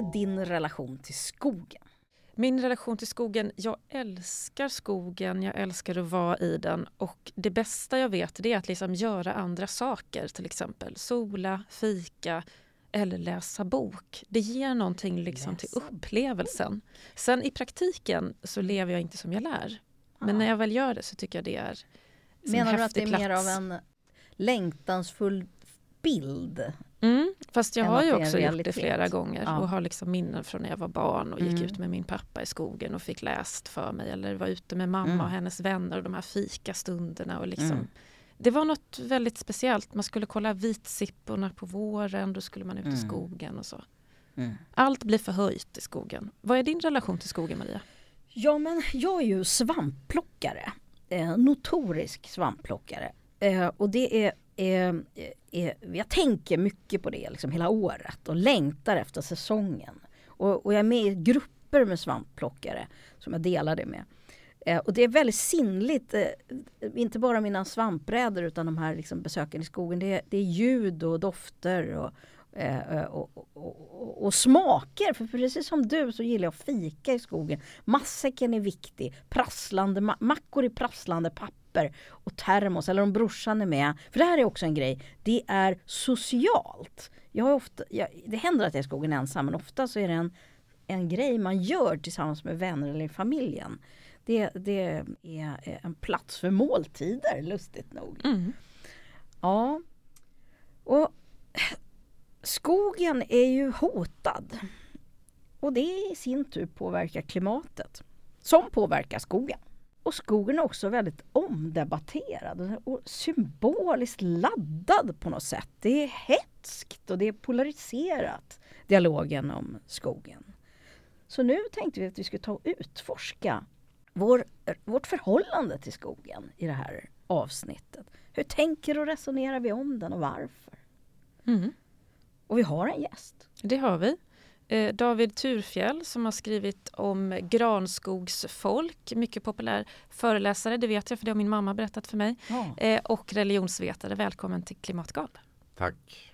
Är din relation till skogen? Min relation till skogen, jag älskar skogen, jag älskar att vara i den och det bästa jag vet det är att liksom göra andra saker, till exempel sola, fika eller läsa bok. Det ger någonting liksom till upplevelsen. Sen i praktiken så lever jag inte som jag lär. Men när jag väl gör det så tycker jag det är Menar en du att det är häftig mer av plats. en längtansfull bild? Mm, fast jag har ju också gjort det flera gånger Ja. och har liksom minnen från när jag var barn och gick Mm. ut med min pappa i skogen och fick läst för mig eller var ute med mamma Mm. och hennes vänner och de här fikastunderna och liksom Mm. Det var något väldigt speciellt. Man skulle kolla vitsipporna på våren, då skulle man ut i Mm. skogen och så. Mm. Allt blir förhöjt i skogen. Vad är din relation till skogen Maria? Ja, men jag är ju svampplockare. Eh, notorisk svampplockare. Eh, och det är, Ehm, eh, eh, jag tänker mycket på det liksom hela året och längtar efter säsongen. Och, och jag är med i grupper med svampplockare som jag delar det med. Eh, och det är väldigt sinnligt, eh, inte bara mina svampbrädor utan de här liksom besöken i skogen. Det är, det är ljud och dofter och, eh, eh och, och, och, och smaker. För precis som du så gillar jag att fika i skogen. Matsäcken är viktig. Prasslande, ma- mackor i prasslande papper och termos eller om brorsan är med. För det här är också en grej. Det är socialt. Jag ofta, jag, det händer att jag är i skogen ensam men ofta så är det en, en grej man gör tillsammans med vänner eller familjen. Det, det är en plats för måltider, lustigt nog. Mm. Ja. Och skogen är ju hotad. Och det i sin tur påverkar klimatet. Som påverkar skogen. Och skogen är också väldigt omdebatterad och symboliskt laddad på något sätt. Det är hetskt och det är polariserat, dialogen om skogen. Så nu tänkte vi att vi skulle ta och utforska vår, vårt förhållande till skogen i det här avsnittet. Hur tänker och resonerar vi om den och varför? Mm. Och vi har en gäst. Det har vi. Eh, David Turfjell som har skrivit om granskogsfolk, mycket populär föreläsare, det vet jag för det har min mamma berättat för mig. Ja. Eh, och religionsvetare, välkommen till Klimatgal. Tack.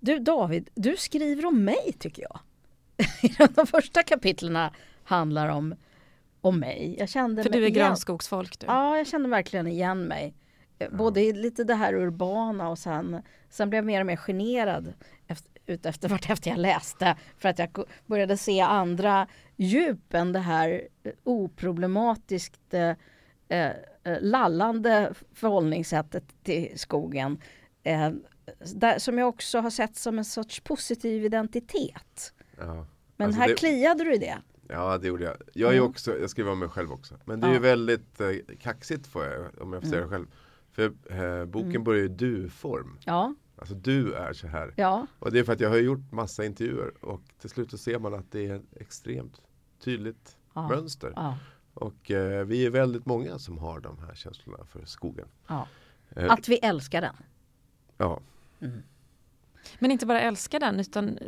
Du David, du skriver om mig tycker jag. De första kapitlen handlar om, om mig. Jag kände För mig du är igen- granskogsfolk du. Ja, jag kände verkligen igen mig. Både lite det här urbana och sen, sen blev jag mer och mer generad efter, ut efter vartefter jag läste. För att jag började se andra djup än det här eh, oproblematiskt eh, eh, lallande förhållningssättet till skogen. Eh, där, som jag också har sett som en sorts positiv identitet. Ja. Men Alltså här det- kliade du i det. ja, det gjorde jag. Jag, är ju Mm. också, jag skriver om mig själv också. Men det är Ja. ju väldigt eh, kaxigt får jag, om jag får säga Mm. det själv. För eh, boken Mm. börjar i du-form. Ja, Alltså du är så här. ja, Och det är för att jag har gjort massa intervjuer och till slut så ser man att det är ett extremt tydligt ja. mönster. ja, Och eh, vi är väldigt många som har de här känslorna för skogen. ja. Eh, Att vi älskar den. ja. Mm. Men inte bara älskar den utan eh,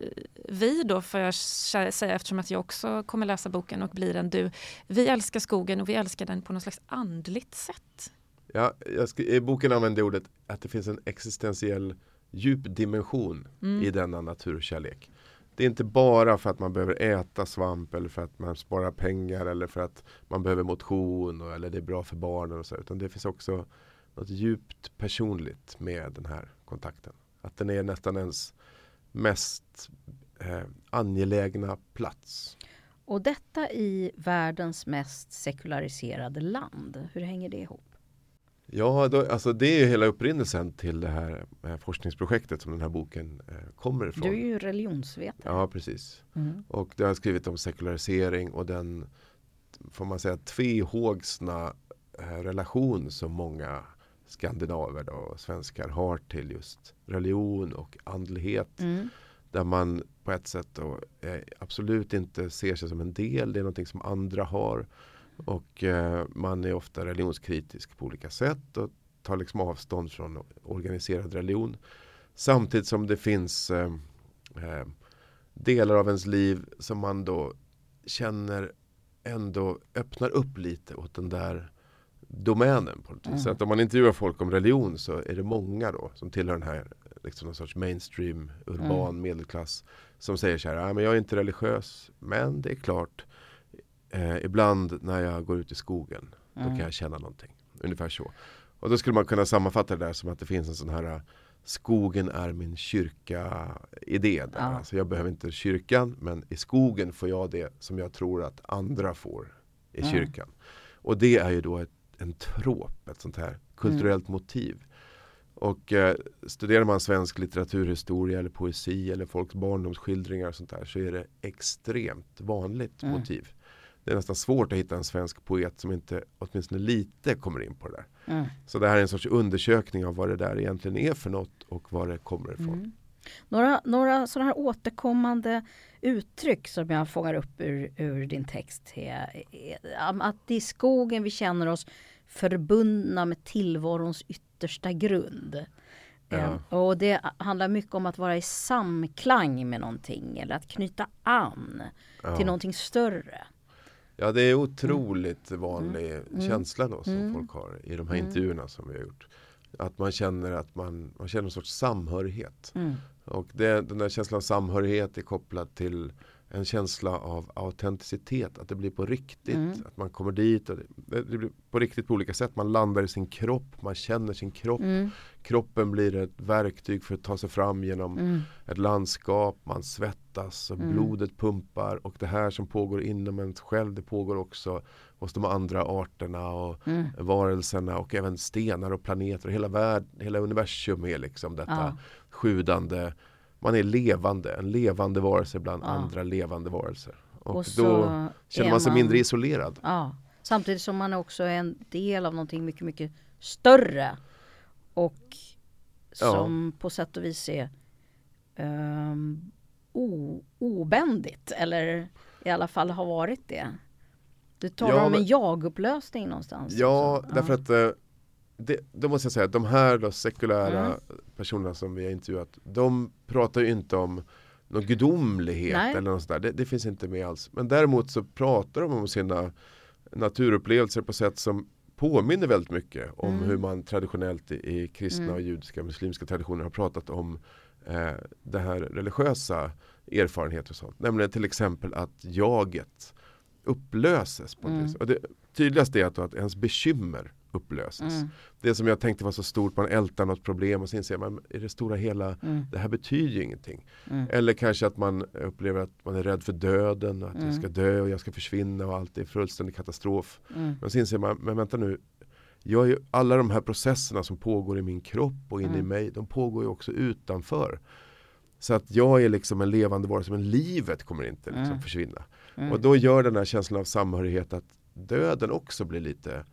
vi då får jag sä- säga eftersom att jag också kommer läsa boken och blir en du. Vi älskar skogen och vi älskar den på något slags andligt sätt. Ja, jag sk- I boken använder ordet att det finns en existentiell djup dimension Mm. i denna naturkärlek. Det är inte bara för att man behöver äta svamp eller för att man sparar pengar eller för att man behöver motion och, eller det är bra för barnen och så, utan det finns också något djupt personligt med den här kontakten. Att den är nästan ens mest eh, angelägna plats. Och detta i världens mest sekulariserade land. Hur hänger det ihop? Ja, då, alltså det är ju hela upprinnelsen till det här forskningsprojektet som den här boken eh, kommer ifrån. Du är ju religionsvetare. Ja, precis. Mm. Och det har jag skrivit om sekularisering och den får man säga tvehågsna eh, relation som många skandinaver då, och svenskar har till just religion och andlighet. Mm. Där man på ett sätt då, eh, absolut inte ser sig som en del. Det är någonting som andra har. Och eh, man är ofta religionskritisk på olika sätt och tar liksom avstånd från organiserad religion. Samtidigt som det finns eh, eh, delar av ens liv som man då känner ändå öppnar upp lite åt den där domänen. På något. Mm. Så att om man intervjuar folk om religion så är det många då som tillhör den här liksom någon sorts mainstream urban mm. medelklass som säger så här, ah, men jag är inte religiös men det är klart eh, ibland när jag går ut i skogen då kan jag känna någonting. Ungefär så. Och då skulle man kunna sammanfatta det där som att det finns en sån här skogen är min kyrka-idé. Ja. Alltså jag behöver inte kyrkan men i skogen får jag det som jag tror att andra får i ja. kyrkan. Och det är ju då ett, en trop, ett sånt här kulturellt mm. motiv. Och eh, studerar man svensk litteraturhistoria eller poesi eller folks barndomsskildringar och sånt där så är det extremt vanligt mm. motiv det är nästan svårt att hitta en svensk poet som inte åtminstone lite kommer in på det där. Mm. Så det här är en sorts undersökning av vad det där egentligen är för något och var det kommer ifrån. Mm. Några, några sådana här återkommande uttryck som jag fångar upp ur, ur din text är, att det är i skogen vi känner oss förbundna med tillvarons yttersta grund. Ja. Eh, och det handlar mycket om att vara i samklang med någonting eller att knyta an ja. till någonting större. Ja det är otroligt mm. vanlig mm. känsla då som mm. folk har i de här mm. intervjuerna som vi har gjort. Att man känner att man, man känner en sorts samhörighet. Mm. Och det, den där känslan av samhörighet är kopplad till en känsla av autenticitet. Att det blir på riktigt. Mm. Att man kommer dit. Och det, det, blir på riktigt på olika sätt. Man landar i sin kropp. Man känner sin kropp. Mm. Kroppen blir ett verktyg för att ta sig fram genom mm. ett landskap. Man svettas och mm. blodet pumpar. Och det här som pågår inom en själv. Det pågår också hos de andra arterna och mm. varelserna. Och även stenar och planeter. Och hela, värld, hela universum är liksom detta ja. sjudande man är levande, en levande varelse bland ja. andra levande varelser. Och, och då känner man sig man, mindre isolerad. Ja. Samtidigt som man också är en del av någonting mycket, mycket större. Och som ja. på sätt och vis är um, o, obändigt. Eller i alla fall har varit det. Du talar ja, om en jag-upplösning någonstans. Ja, också. därför att eh, det, då måste jag säga att de här då sekulära mm. personerna som vi har intervjuat De pratar ju inte om någon gudomlighet Nej. eller något sådär. Det, det, finns inte med alls. Men däremot så pratar de om sina naturupplevelser på sätt som påminner väldigt mycket om mm. hur man traditionellt i, i kristna mm. och judiska och muslimska traditioner har pratat om eh, det här religiösa erfarenheter och sånt. Nämligen till exempel att jaget upplöses. På mm. och det tydligaste är att, att ens bekymmer upplöses. Mm. Det som jag tänkte var så stort, man ältar något problem och sen ser man i det stora hela, mm. det här betyder ju ingenting. Mm. Eller kanske att man upplever att man är rädd för döden, att jag mm. ska dö och jag ska försvinna och allt är fullständig katastrof. Mm. Men sen ser man, men vänta nu, jag är, alla de här processerna som pågår i min kropp och inne i mm. mig, de pågår ju också utanför. Så att jag är liksom en levande varelse, men livet kommer inte liksom försvinna. Och då gör den här känslan av samhörighet att döden också blir lite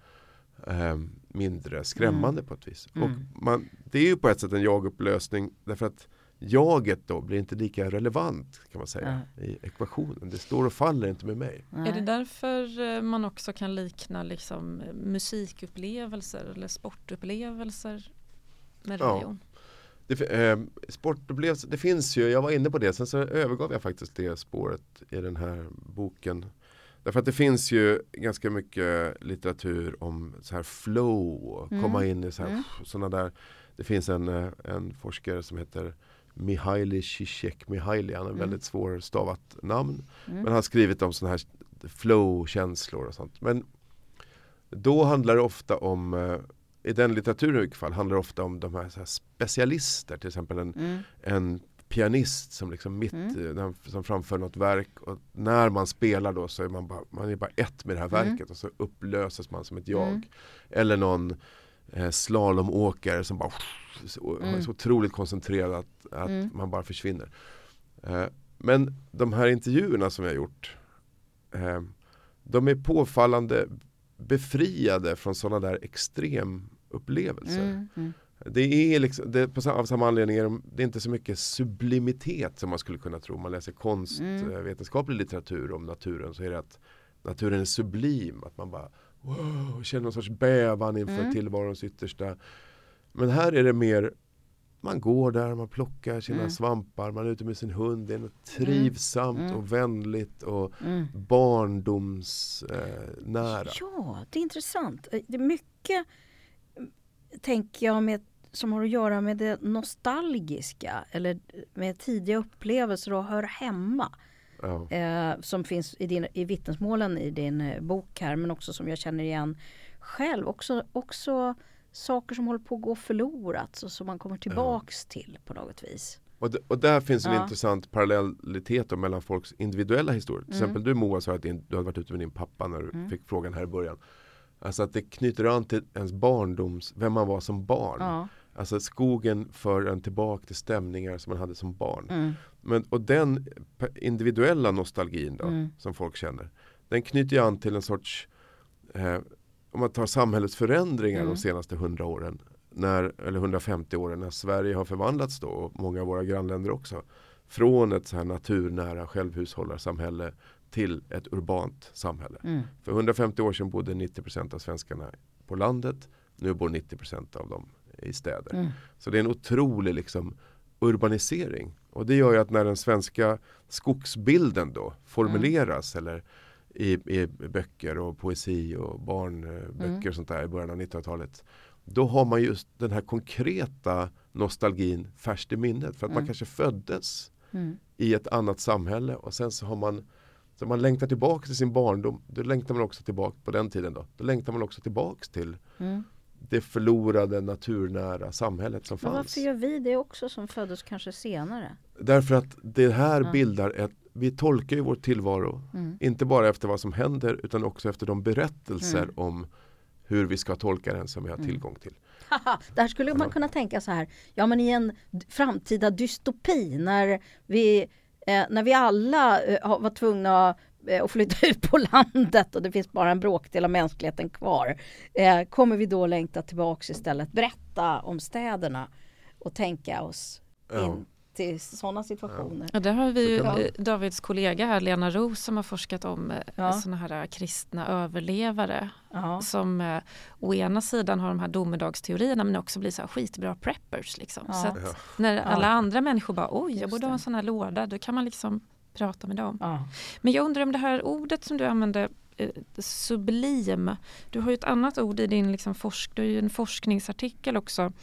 eh, mindre skrämmande mm. på ett vis. Mm. Och man, det är ju på ett sätt en jagupplösning därför att jaget då blir inte lika relevant kan man säga mm. i ekvationen. Det står och faller inte med mig. Är det därför eh, man också kan likna liksom musikupplevelser eller sportupplevelser med religion? Ja. Det, eh, sportupplevelser, det finns ju, jag var inne på det, sen så övergav jag faktiskt det spåret i den här boken Därför att det finns ju ganska mycket litteratur om så här flow mm. komma in i så här, mm. sådana där. Det finns en, eh, en forskare som heter Mihaili Zizek Mihaili. Han har mm. väldigt svårstavat namn. Mm. Men han har skrivit om sådana här flow-känslor och sånt. Men då handlar det ofta om eh, i den litteraturen i alla fall handlar det ofta om de här, här specialister. Till exempel en, mm. en pianist som liksom mitt mm. som framför något verk och när man spelar då så är man bara, man är bara ett med det här mm. verket och så upplöses man som ett jag. Mm. Eller någon eh, slalomåkare som bara så, är så otroligt koncentrerad att, att mm. man bara försvinner. Eh, men de här intervjuerna som jag har gjort eh, de är påfallande befriade från sådana där extremupplevelser. Mm, mm. Det är liksom, det, på, av samma anledning är det inte så mycket sublimitet som man skulle kunna tro. Om man läser konstvetenskaplig mm. litteratur om naturen så är det att naturen är sublim. Att man bara wow, känner någon sorts bävan inför mm. tillvarons yttersta. Men här är det mer man går där, man plockar sina mm. svampar, man är ute med sin hund. Det är något trivsamt mm. och vänligt och mm. barndomsnära. Eh, ja, det är intressant. Det är mycket tänker jag med som har att göra med det nostalgiska eller med tidiga upplevelser och hör hemma. Ja. Eh, som finns i, din, i vittnesmålen i din eh, bok här men också som jag känner igen själv. Också, också saker som håller på att gå förlorat och som man kommer tillbaks till på något vis. Och, d- och där finns en Ja. intressant parallellitet då mellan folks individuella historier. Till Mm. exempel du Moa sa att din, du hade varit ute med din pappa när du Mm. fick frågan här i början. Alltså att det knyter an till ens barndoms, vem man var som barn. Ja. Alltså skogen för en tillbaka till stämningar som man hade som barn. Mm. Men, och den individuella nostalgin då, Mm. som folk känner. Den knyter ju an till en sorts, eh, om man tar samhällets förändringar Mm. de senaste 100 åren. När, eller 150 åren när Sverige har förvandlats då och många av våra grannländer också. Från ett så här naturnära självhushållarsamhälle till ett urbant samhälle. Mm. För 150 år sedan bodde 90% av svenskarna på landet. Nu bor 90% av dem i städer. Mm. Så det är en otrolig liksom, urbanisering. Och det gör ju att när den svenska skogsbilden då formuleras eller i, i böcker och poesi och barnböcker Mm. och sånt där i början av 1900-talet. Då har man just den här konkreta nostalgin färskt i minnet. För att man Mm. kanske föddes Mm. i ett annat samhälle och sen så har man så man längtar tillbaka till sin barndom. Då längtar man också tillbaka på den tiden då. Då längtar man också tillbaka till Mm. Det förlorade naturnära samhället som Men fanns. varför gör vi det också som föddes kanske senare? Därför att det här Ja. bildar ett, vi tolkar ju vår tillvaro, Mm. inte bara efter vad som händer utan också efter de berättelser Mm. om hur vi ska tolka den som vi har Mm. tillgång till. Haha, där skulle man kunna tänka så här, ja men i en framtida dystopi när vi, eh, när vi alla eh, var tvungna eh, att flytta ut på landet och det finns bara en bråkdel av mänskligheten kvar. Eh, kommer vi då längta tillbaks istället, berätta om städerna och tänka oss Ja. in till sådana situationer. Ja, där har vi ju eh, Davids kollega här, Lena Roos, som har forskat om eh, Ja. sådana här eh, kristna överlevare. Ja. Som eh, å ena sidan har de här domedagsteorierna men också blir så här skitbra preppers. Liksom. Ja. Så när alla andra människor bara oj, jag borde ha en sån här låda, då kan man liksom prata med dem. Ja. Men jag undrar om det här ordet som du använde, eh, sublim. Du har ju ett annat ord i din liksom forsk, du har ju en forskningsartikel också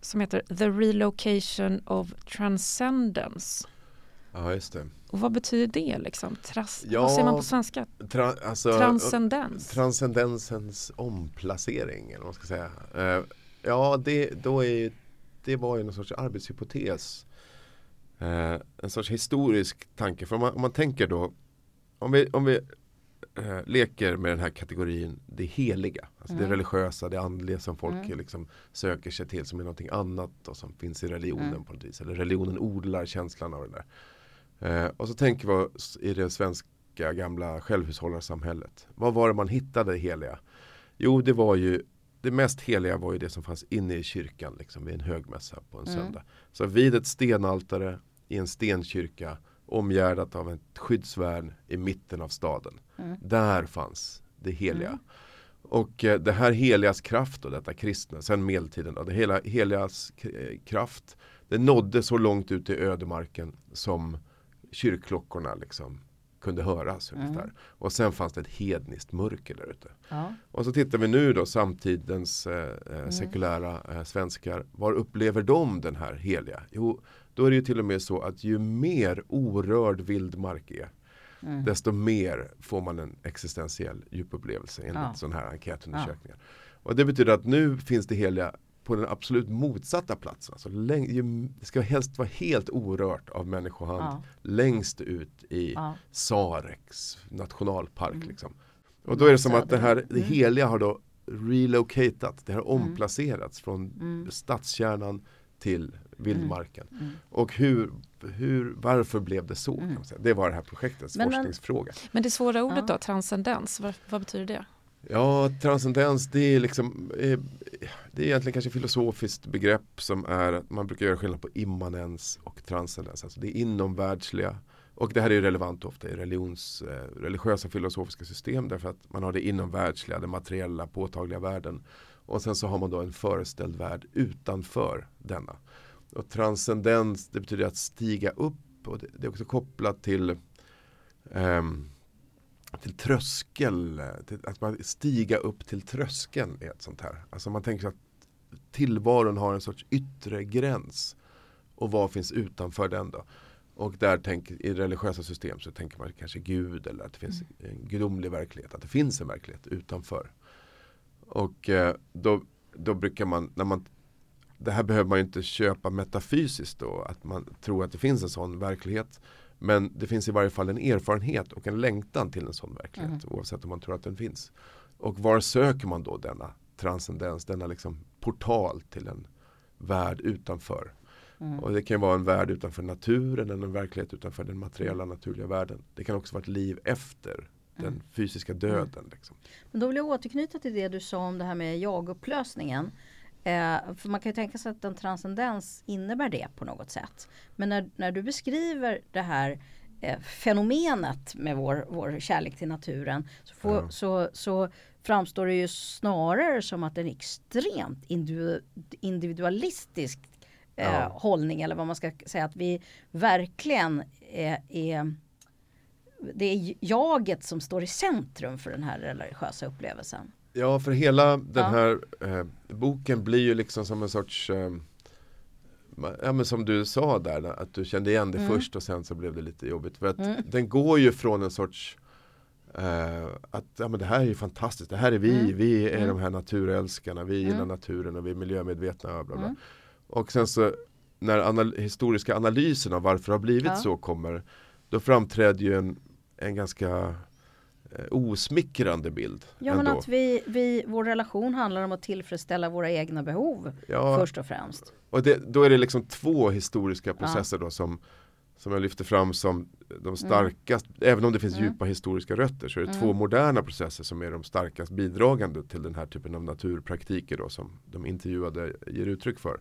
som heter The Relocation of Transcendence. Ja, just det. Och vad betyder det liksom? Tras, Ja, vad säger man på svenska? Tra, alltså, Transcendens? transcendensens omplacering eller vad man ska säga. Eh, ja, det, då är, det var ju någon sorts arbetshypotes. Eh, en sorts historisk tanke. För om man, om man tänker då, om vi, om vi eh, leker med den här kategorin det heliga. Alltså det Mm. religiösa, det andliga som folk Mm. liksom söker sig till som är någonting annat och som finns i religionen Mm. på något vis. Eller religionen odlar känslan av det där. Eh, och så tänker vi i det svenska gamla självhushållarsamhället. Vad var det man hittade heliga? Jo, det var ju det mest heliga var ju det som fanns inne i kyrkan liksom, vid en högmässa på en Mm. söndag. Så vid ett stenaltare i en stenkyrka omgärdat av ett skyddsvärn i mitten av staden. Mm. Där fanns det heliga. Mm. Och eh, det här heligas kraft och detta kristna, sen medeltiden, då, det hela, heligas eh, kraft, det nådde så långt ut i ödemarken som kyrkklockorna liksom kunde höras Mm. ungefär. Och sen fanns det ett hedniskt mörker där ute. Ja. Och så tittar vi nu då samtidens eh, eh, Mm. sekulära eh, svenskar. Var upplever de den här heliga? Jo, då är det ju till och med så att ju mer orörd vildmark är, Mm. desto mer får man en existentiell djupupplevelse enligt Ja. sådana här enkätundersökningar. Och det betyder att nu finns det heliga på den absolut motsatta platsen. Alltså det ska helst vara helt orört av människohand Ja. längst ut i Ja. Sareks nationalpark. Mm. Liksom. Och då är det som att det här det Mm. heliga har då relocatat, det har omplacerats från Mm. stadskärnan till vildmarken. Mm. Och hur, hur, varför blev det så? Kan Mm. man säga. Det var det här projektets Men forskningsfråga. Men det svåra ordet Ja. då, transcendens, vad, vad betyder det? Ja, transcendens det är liksom eh, Det är egentligen kanske ett filosofiskt begrepp som är att man brukar göra skillnad på immanens och transcendens. Alltså det är inomvärldsliga och det här är ju relevant ofta i religions, eh, religiösa filosofiska system därför att man har det inomvärldsliga, den materiella, påtagliga världen. Och sen så har man då en föreställd värld utanför denna. Och transcendens det betyder att stiga upp och det, det är också kopplat till ehm, till tröskel, till, att man stiga upp till tröskeln är ett sånt här. Alltså man tänker att tillvaron har en sorts yttre gräns. Och vad finns utanför den då? Och där tänker, i religiösa system så tänker man kanske Gud eller att det finns Mm. en gudomlig verklighet. Att det finns en verklighet utanför. Och eh, då, då brukar man, när man det här behöver man ju inte köpa metafysiskt då, att man tror att det finns en sån verklighet. Men det finns i varje fall en erfarenhet och en längtan till en sån verklighet oavsett om man tror att den finns. Och var söker man då denna transcendens, denna liksom portal till en värld utanför. Mm. Och det kan vara en värld utanför naturen eller en verklighet utanför den materiella naturliga världen. Det kan också vara ett liv efter den fysiska döden. Liksom. Men då vill jag återknyta till det du sa om det här med jagupplösningen. Eh, för man kan ju tänka sig att en transcendens innebär det på något sätt. Men när, när du beskriver det här eh, fenomenet med vår, vår kärlek till naturen så, får, Ja. så, så framstår det ju snarare som att en extremt individu, individualistisk eh, Ja. hållning eller vad man ska säga att vi verkligen är, är det är jaget som står i centrum för den här religiösa upplevelsen. Ja, för hela den här eh, boken blir ju liksom som en sorts eh, Ja men som du sa där, att du kände igen det Mm. först och sen så blev det lite jobbigt. För att Mm. den går ju från en sorts eh, att ja, men det här är ju fantastiskt, det här är vi, Mm. vi är Mm. de här naturälskarna, vi gillar Mm. naturen och vi är miljömedvetna. Och, bla bla. Mm. och sen så när anal historiska analysen av varför det har blivit Ja. så kommer, då framträder ju en, en ganska osmickrande bild. Ja men ändå. att vi, vi, vår relation handlar om att tillfredsställa våra egna behov ja, först och främst. Och det, då är det liksom två historiska processer då som, som jag lyfter fram som de starkast, även om det finns Mm. djupa historiska rötter så är det Mm. två moderna processer som är de starkast bidragande till den här typen av naturpraktiker då som de intervjuade ger uttryck för.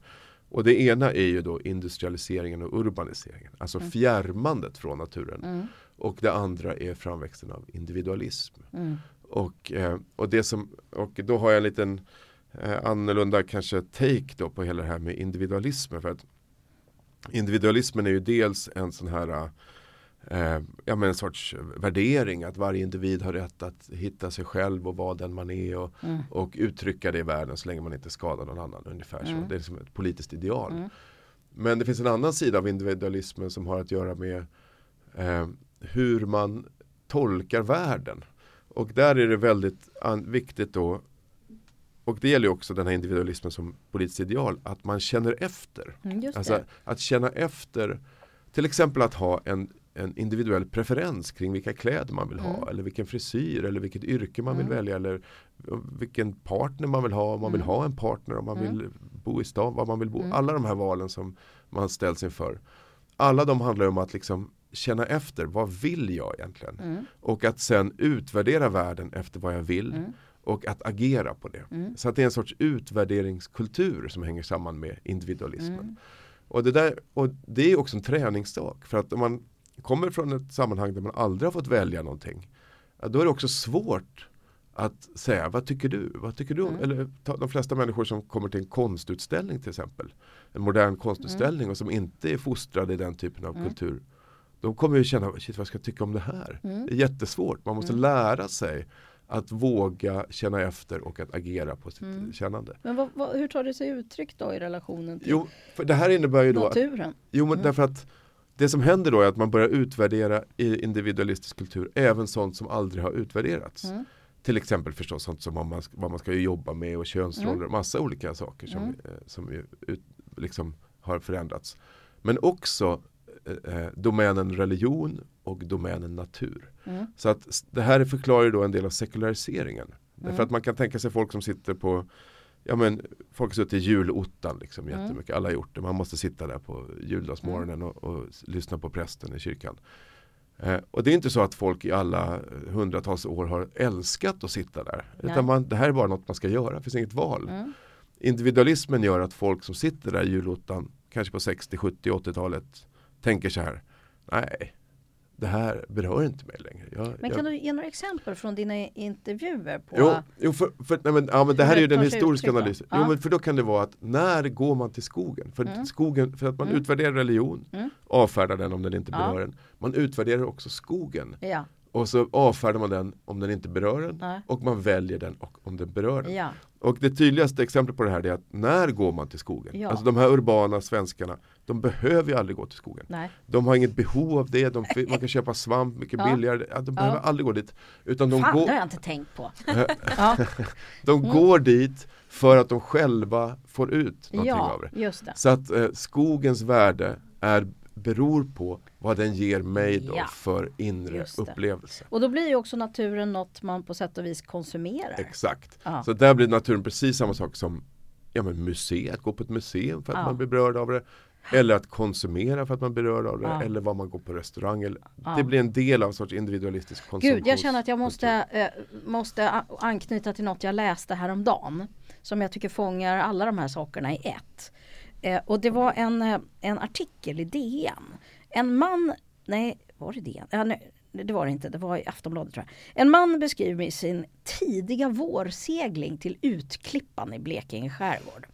Och det ena är ju då industrialiseringen och urbaniseringen, alltså Mm. fjärmandet från naturen. Och det andra är framväxten av individualism. Mm. Och, eh, och, det som, och då har jag en liten eh, annorlunda kanske take då på hela det här med individualismen. För att individualismen är ju dels en sån här eh, ja, men en sorts värdering att varje individ har rätt att hitta sig själv och vara den man är och, Mm. och uttrycka det i världen så länge man inte skadar någon annan. ungefär så. Mm. Det är liksom ett politiskt ideal. Mm. Men det finns en annan sida av individualismen som har att göra med eh, hur man tolkar världen. Och där är det väldigt viktigt då och det gäller också den här individualismen som politiskt ideal, att man känner efter. Mm, Alltså att känna efter, till exempel att ha en, en individuell preferens kring vilka kläder man vill ha Mm. eller vilken frisyr eller vilket yrke man vill Mm. välja eller vilken partner man vill ha, om man vill Mm. ha en partner, om man Mm. vill bo i stan, var man vill bo. Mm. Alla de här valen som man ställs inför. Alla de handlar om att liksom känna efter, vad vill jag egentligen? Mm. Och att sen utvärdera världen efter vad jag vill Mm. och att agera på det. Mm. Så att det är en sorts utvärderingskultur som hänger samman med individualismen. Mm. Och, det där, och det är också en träningssak. För att om man kommer från ett sammanhang där man aldrig har fått välja någonting. Då är det också svårt att säga, vad tycker du? Vad tycker du? om-" Mm. Eller ta, de flesta människor som kommer till en konstutställning till exempel. En modern konstutställning och som inte är fostrade i den typen av Mm. kultur. De kommer ju känna, shit vad ska jag tycka om det här? Mm. Det är jättesvårt. Man måste Mm. lära sig att våga känna efter och att agera på sitt Mm. kännande. Men vad, vad, hur tar det sig uttryck då i relationen till Jo, för det här innebär ju då att naturen? Jo, men Mm. därför att det som händer då är att man börjar utvärdera i individualistisk kultur även sånt som aldrig har utvärderats. Mm. Till exempel förstås sånt som vad man, vad man ska jobba med och könsroller Mm. och massa olika saker som, eh, som ut, liksom har förändrats. Men också eh, eh, domänen religion och domänen natur. Mm. Så att det här förklarar ju då en del av sekulariseringen. Därför Mm. att man kan tänka sig folk som sitter på Ja men folk har suttit i julottan liksom Mm. jättemycket. Alla har gjort det. Man måste sitta där på juldagsmorgonen och, och s- lyssna på prästen i kyrkan. Eh, och det är inte så att folk i alla hundratals år har älskat att sitta där. Nej. Utan man, det här är bara något man ska göra. Det finns inget val. Mm. Individualismen gör att folk som sitter där i julottan, kanske på 60, 70, 80-talet, tänker så här. Nej, det här berör inte mig längre. Jag, Men jag, kan du ge några exempel från dina intervjuer på Jo, jo för, för, nej men, ja, men det här är ju den historiska analysen. Ja. Jo, men för då kan det vara att när går man till skogen? För, Mm. skogen, för att man Mm. utvärderar religion, Mm. avfärdar den om den inte Ja. berör en. Man utvärderar också skogen. Ja, Och så avfärdar man den om den inte berör en Nej. och man väljer den och om den berör en. Ja. Och det tydligaste exemplet på det här är att när går man till skogen? Ja. Alltså de här urbana svenskarna, de behöver ju aldrig gå till skogen. Nej. De har inget behov av det, de, man kan köpa svamp mycket Ja. billigare. Ja, de behöver Ja. aldrig gå dit. Utan de, Fan, det går, har jag inte tänkt på. de går dit för att de själva får ut någonting av det. just det. Så att eh, skogens värde är, beror på vad den ger mig då Ja. för inre det. upplevelse. Och då blir ju också naturen något man på sätt och vis konsumerar. Exakt. Ja. Så där blir naturen precis samma sak som ja, men museet, gå på ett museum för att Ja. man blir berörd av det. Eller att konsumera för att man blir berörd av det. Ja. Eller vad man går på restaurang. Eller, Ja. Det blir en del av en sorts individualistisk konsumtion. Gud, jag känner att jag måste, eh, måste anknyta till något jag läste häromdagen. Som jag tycker fångar alla de här sakerna i ett. Eh, och det var en, eh, en artikel i DN. En man, nej var det DN? Ja, nej, det var det inte, det var i Aftonbladet tror jag. En man beskriver sin tidiga vårsegling till Utklippan i Blekinge skärgård.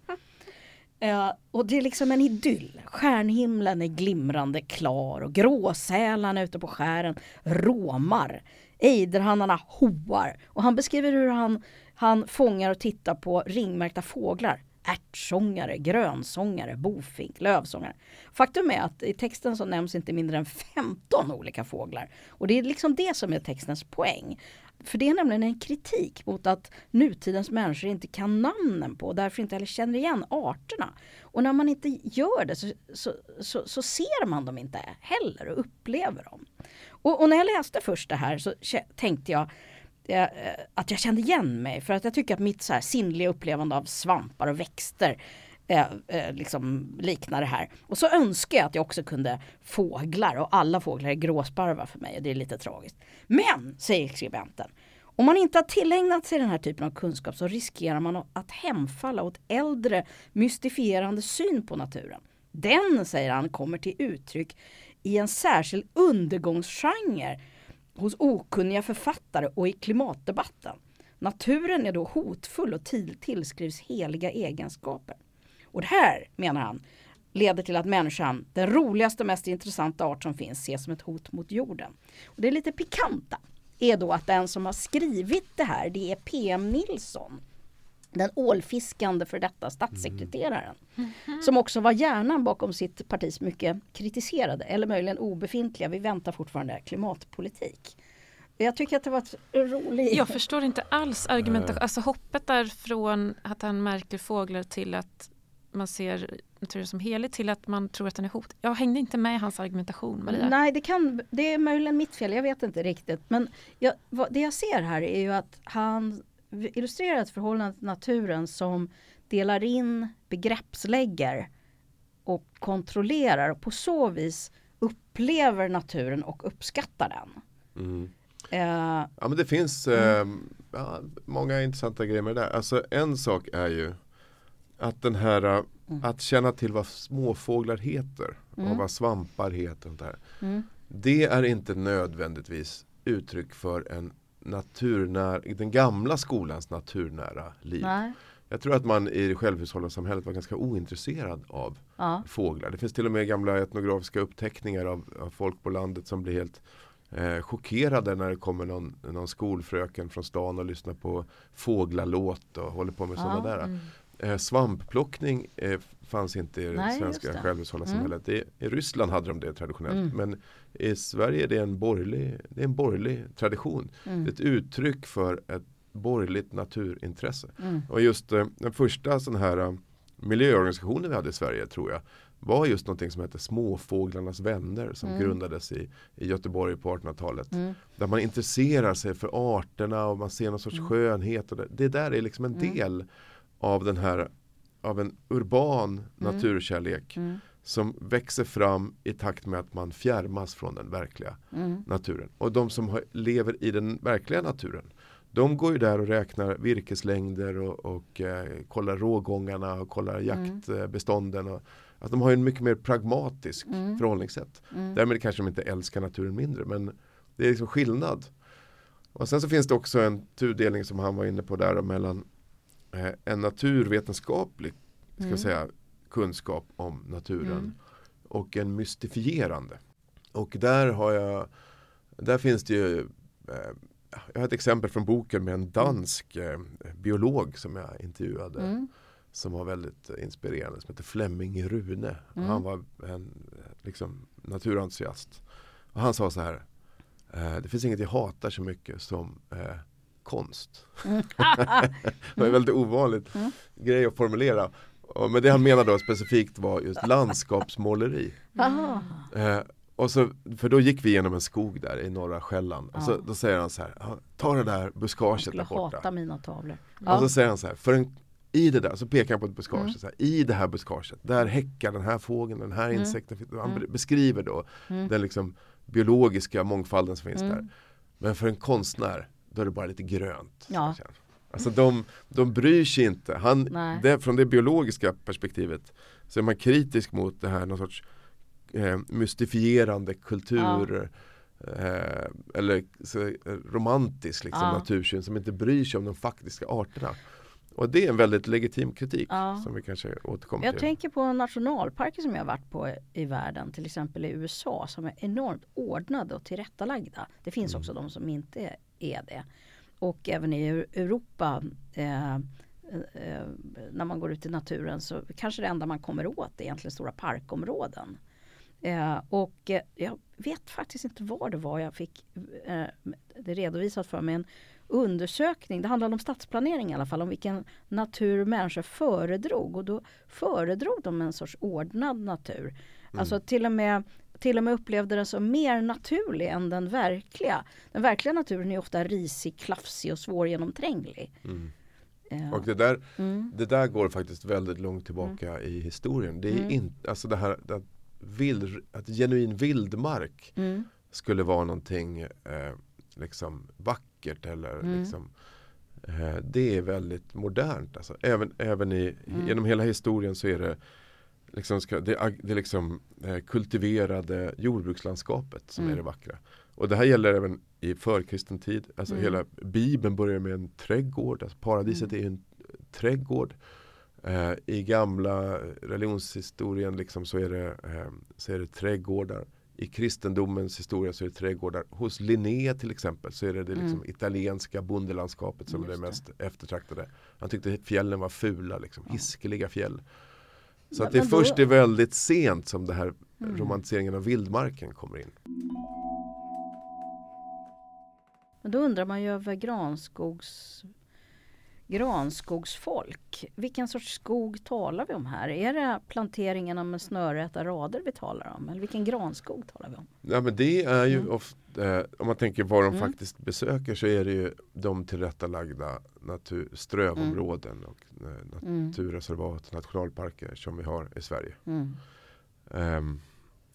Eh, och det är liksom en idyll. Stjärnhimlen är glimrande klar och gråsälarna ute på skären råmar. Ejderhannarna hoar. Och han beskriver hur han, han fångar och tittar på ringmärkta fåglar. Ärtsångare, grönsångare, bofink, lövsångare. Faktum är att i texten så nämns inte mindre än 15 olika fåglar. Och det är liksom det som är textens poäng. För det är nämligen en kritik mot att nutidens människor inte kan namnen på och därför inte heller känner igen arterna. Och när man inte gör det så, så, så, så ser man dem inte heller och upplever dem. Och, och när jag läste först det här så tänkte jag eh, att jag kände igen mig för att jag tycker att mitt så här sinnliga upplevande av svampar och växter eh, eh, liksom liknar det här. Och så önskar jag att jag också kunde fåglar och alla fåglar är gråsparvar för mig och det är lite tragiskt. Men, säger skribenten, om man inte har tillägnat sig den här typen av kunskap så riskerar man att hemfalla åt äldre mystifierande syn på naturen. Den, säger han, kommer till uttryck i en särskild undergångsgenre hos okunniga författare och i klimatdebatten. Naturen är då hotfull och till, tillskrivs heliga egenskaper. Och det här, menar han, leder till att människan, den roligaste och mest intressanta art som finns, ses som ett hot mot jorden. Och det är lite pikanta är då att den som har skrivit det här, det är PM Nilsson. Den ålfiskande för detta statssekreteraren. Som också var hjärnan bakom sitt partis mycket kritiserade, eller möjligen obefintliga, vi väntar fortfarande, klimatpolitik. Jag tycker att det var ett roligt... Jag förstår inte alls argumentation, alltså hoppet där från att han märker fåglar till att man ser naturen som helig till att man tror att den är hot. Jag hängde inte med i hans argumentation Maria. Nej, det, kan, det är möjligen mitt fel, jag vet inte riktigt. Men jag, vad, det jag ser här är ju att han illustrerar ett förhållande till naturen som delar in, begreppslägger och kontrollerar och på så vis upplever naturen och uppskattar den. Mm. Eh, Ja men det finns eh, ja, många intressanta grejer med det där. Alltså en sak är ju att den här eh, Mm. att känna till vad småfåglar heter Mm. och vad svampar heter. Och där. mm, Det är inte nödvändigtvis uttryck för en naturnära, den gamla skolans naturnära liv. nej, Jag tror att man i självhushållarsamhället var ganska ointresserad av ja, fåglar. Det finns till och med gamla etnografiska uppteckningar av, av folk på landet som blir helt eh, chockerade när det kommer någon, någon skolfröken från stan och lyssnar på fåglalåt och håller på med Ja, sådana där. Mm. Eh, svampplockning eh, fanns inte i det Nej, svenska det. självhushållarsamhället. I, I Ryssland hade de det traditionellt. Mm. Men i Sverige är det en borgerlig, det är en borgerlig tradition. Det är mm, ett uttryck för ett borgerligt naturintresse. mm, Och just eh, den första sån här eh, miljöorganisationen vi hade i Sverige tror jag var just någonting som hette Småfåglarnas vänner som Mm. grundades i, i Göteborg på 1800-talet. mm, Där man intresserar sig för arterna och man ser någon sorts Mm. skönhet. Och det, det där är liksom en Mm. del av den här av en urban naturkärlek mm, som växer fram i takt med att man fjärmas från den verkliga mm, naturen. Och de som har, lever i den verkliga naturen de går ju där och räknar virkeslängder och, och eh, kollar rågångarna och kollar Mm. jaktbestånden. Och, att de har en mycket mer pragmatisk Mm. förhållningssätt. mm, Därmed kanske de inte älskar naturen mindre men det är liksom skillnad. Och sen så finns det också en tudelning som han var inne på där mellan en naturvetenskaplig ska Mm. säga, kunskap om naturen Mm. och en mystifierande. Och där har jag där finns det ju jag har ett exempel från boken med en dansk eh, biolog som jag intervjuade. Mm. Som var väldigt inspirerande. Som heter Flemming Rune. Mm. Han var en liksom, naturentusiast. Och han sa så här. Eh, det finns inget jag hatar så mycket som eh, konst. Mm. det var en väldigt ovanligt Mm. grej att formulera. Men det han menade då specifikt var just landskapsmåleri. Eh, och så, för då gick vi genom en skog där i norra Själland. Och så, då säger han så här, "Ja, ta det där buskaget där borta. hata mina tavlor. Och så säger han så här, för en, i det där, så pekar han på ett buskage. Mm. Så här, I det här buskaget, där häckar den här fågeln, den här Mm. insekten. Han Mm. beskriver då Mm. den liksom biologiska mångfalden som finns Mm. där. Men för en konstnär, då är det bara lite grönt. Ja. Alltså de, de bryr sig inte. Han, det, från det biologiska perspektivet så är man kritisk mot det här någon sorts eh, mystifierande kultur eh, eller så, eh, romantisk liksom, Ja. natursyn som inte bryr sig om de faktiska arterna. Och det är en väldigt legitim kritik Ja. som vi kanske återkommer Jag till. tänker på nationalparker som jag har varit på i världen, till exempel i USA, som är enormt ordnade och tillrättalagda. Det finns Mm. också de som inte är det. Och även i Eu- Europa, eh, eh, när man går ut i naturen så kanske det enda man kommer åt är egentligen stora parkområden. Eh, och eh, jag vet faktiskt inte vad det var jag fick eh, det redovisat för mig. En undersökning, det handlade om stadsplanering i alla fall, om vilken natur människor föredrog. Och då föredrog de en sorts ordnad natur. Alltså till och med till och med upplevde den som mer naturlig än den verkliga. Den verkliga naturen är ofta risig, klafsig och svårgenomtränglig. Mm. Eh, Och det där, mm, det där går faktiskt väldigt långt tillbaka i historien. Det är Mm. inte, alltså det här att, vild, att genuin vildmark mm, skulle vara någonting eh, liksom vackert eller Mm. liksom eh, det är väldigt modernt. Alltså. Även, även i, Mm. genom hela historien så är det liksom, ska, det, det liksom eh, kultiverade jordbrukslandskapet som Mm. är det vackra. Och det här gäller även i förkristen tid. Alltså Mm. hela Bibeln börjar med en trädgård. Alltså paradiset Mm. är en trädgård. Eh, I gamla religionshistorien liksom så, är det, eh, så är det trädgårdar. I kristendomens historia så är det trädgårdar. Hos Linné till exempel så är det det liksom Mm. italienska bondelandskapet som är Just det det. mest eftertraktade. Han tyckte fjällen var fula, liksom, Ja. hiskeliga fjäll. Så Men- att det är då- först i väldigt sent som det här Mm. romantiseringen av vildmarken kommer in. Men då undrar man ju över granskogs, granskogsfolk. Vilken sorts skog talar vi om här? Är det planteringarna med snörräta rader vi talar om? Eller vilken granskog talar vi om? Ja, men det är ju Mm. ofta, eh, om man tänker vad de Mm. faktiskt besöker så är det ju de tillrättalagda natur, strövområden och eh, Mm. naturreservat, nationalparker som vi har i Sverige. Mm. Ehm,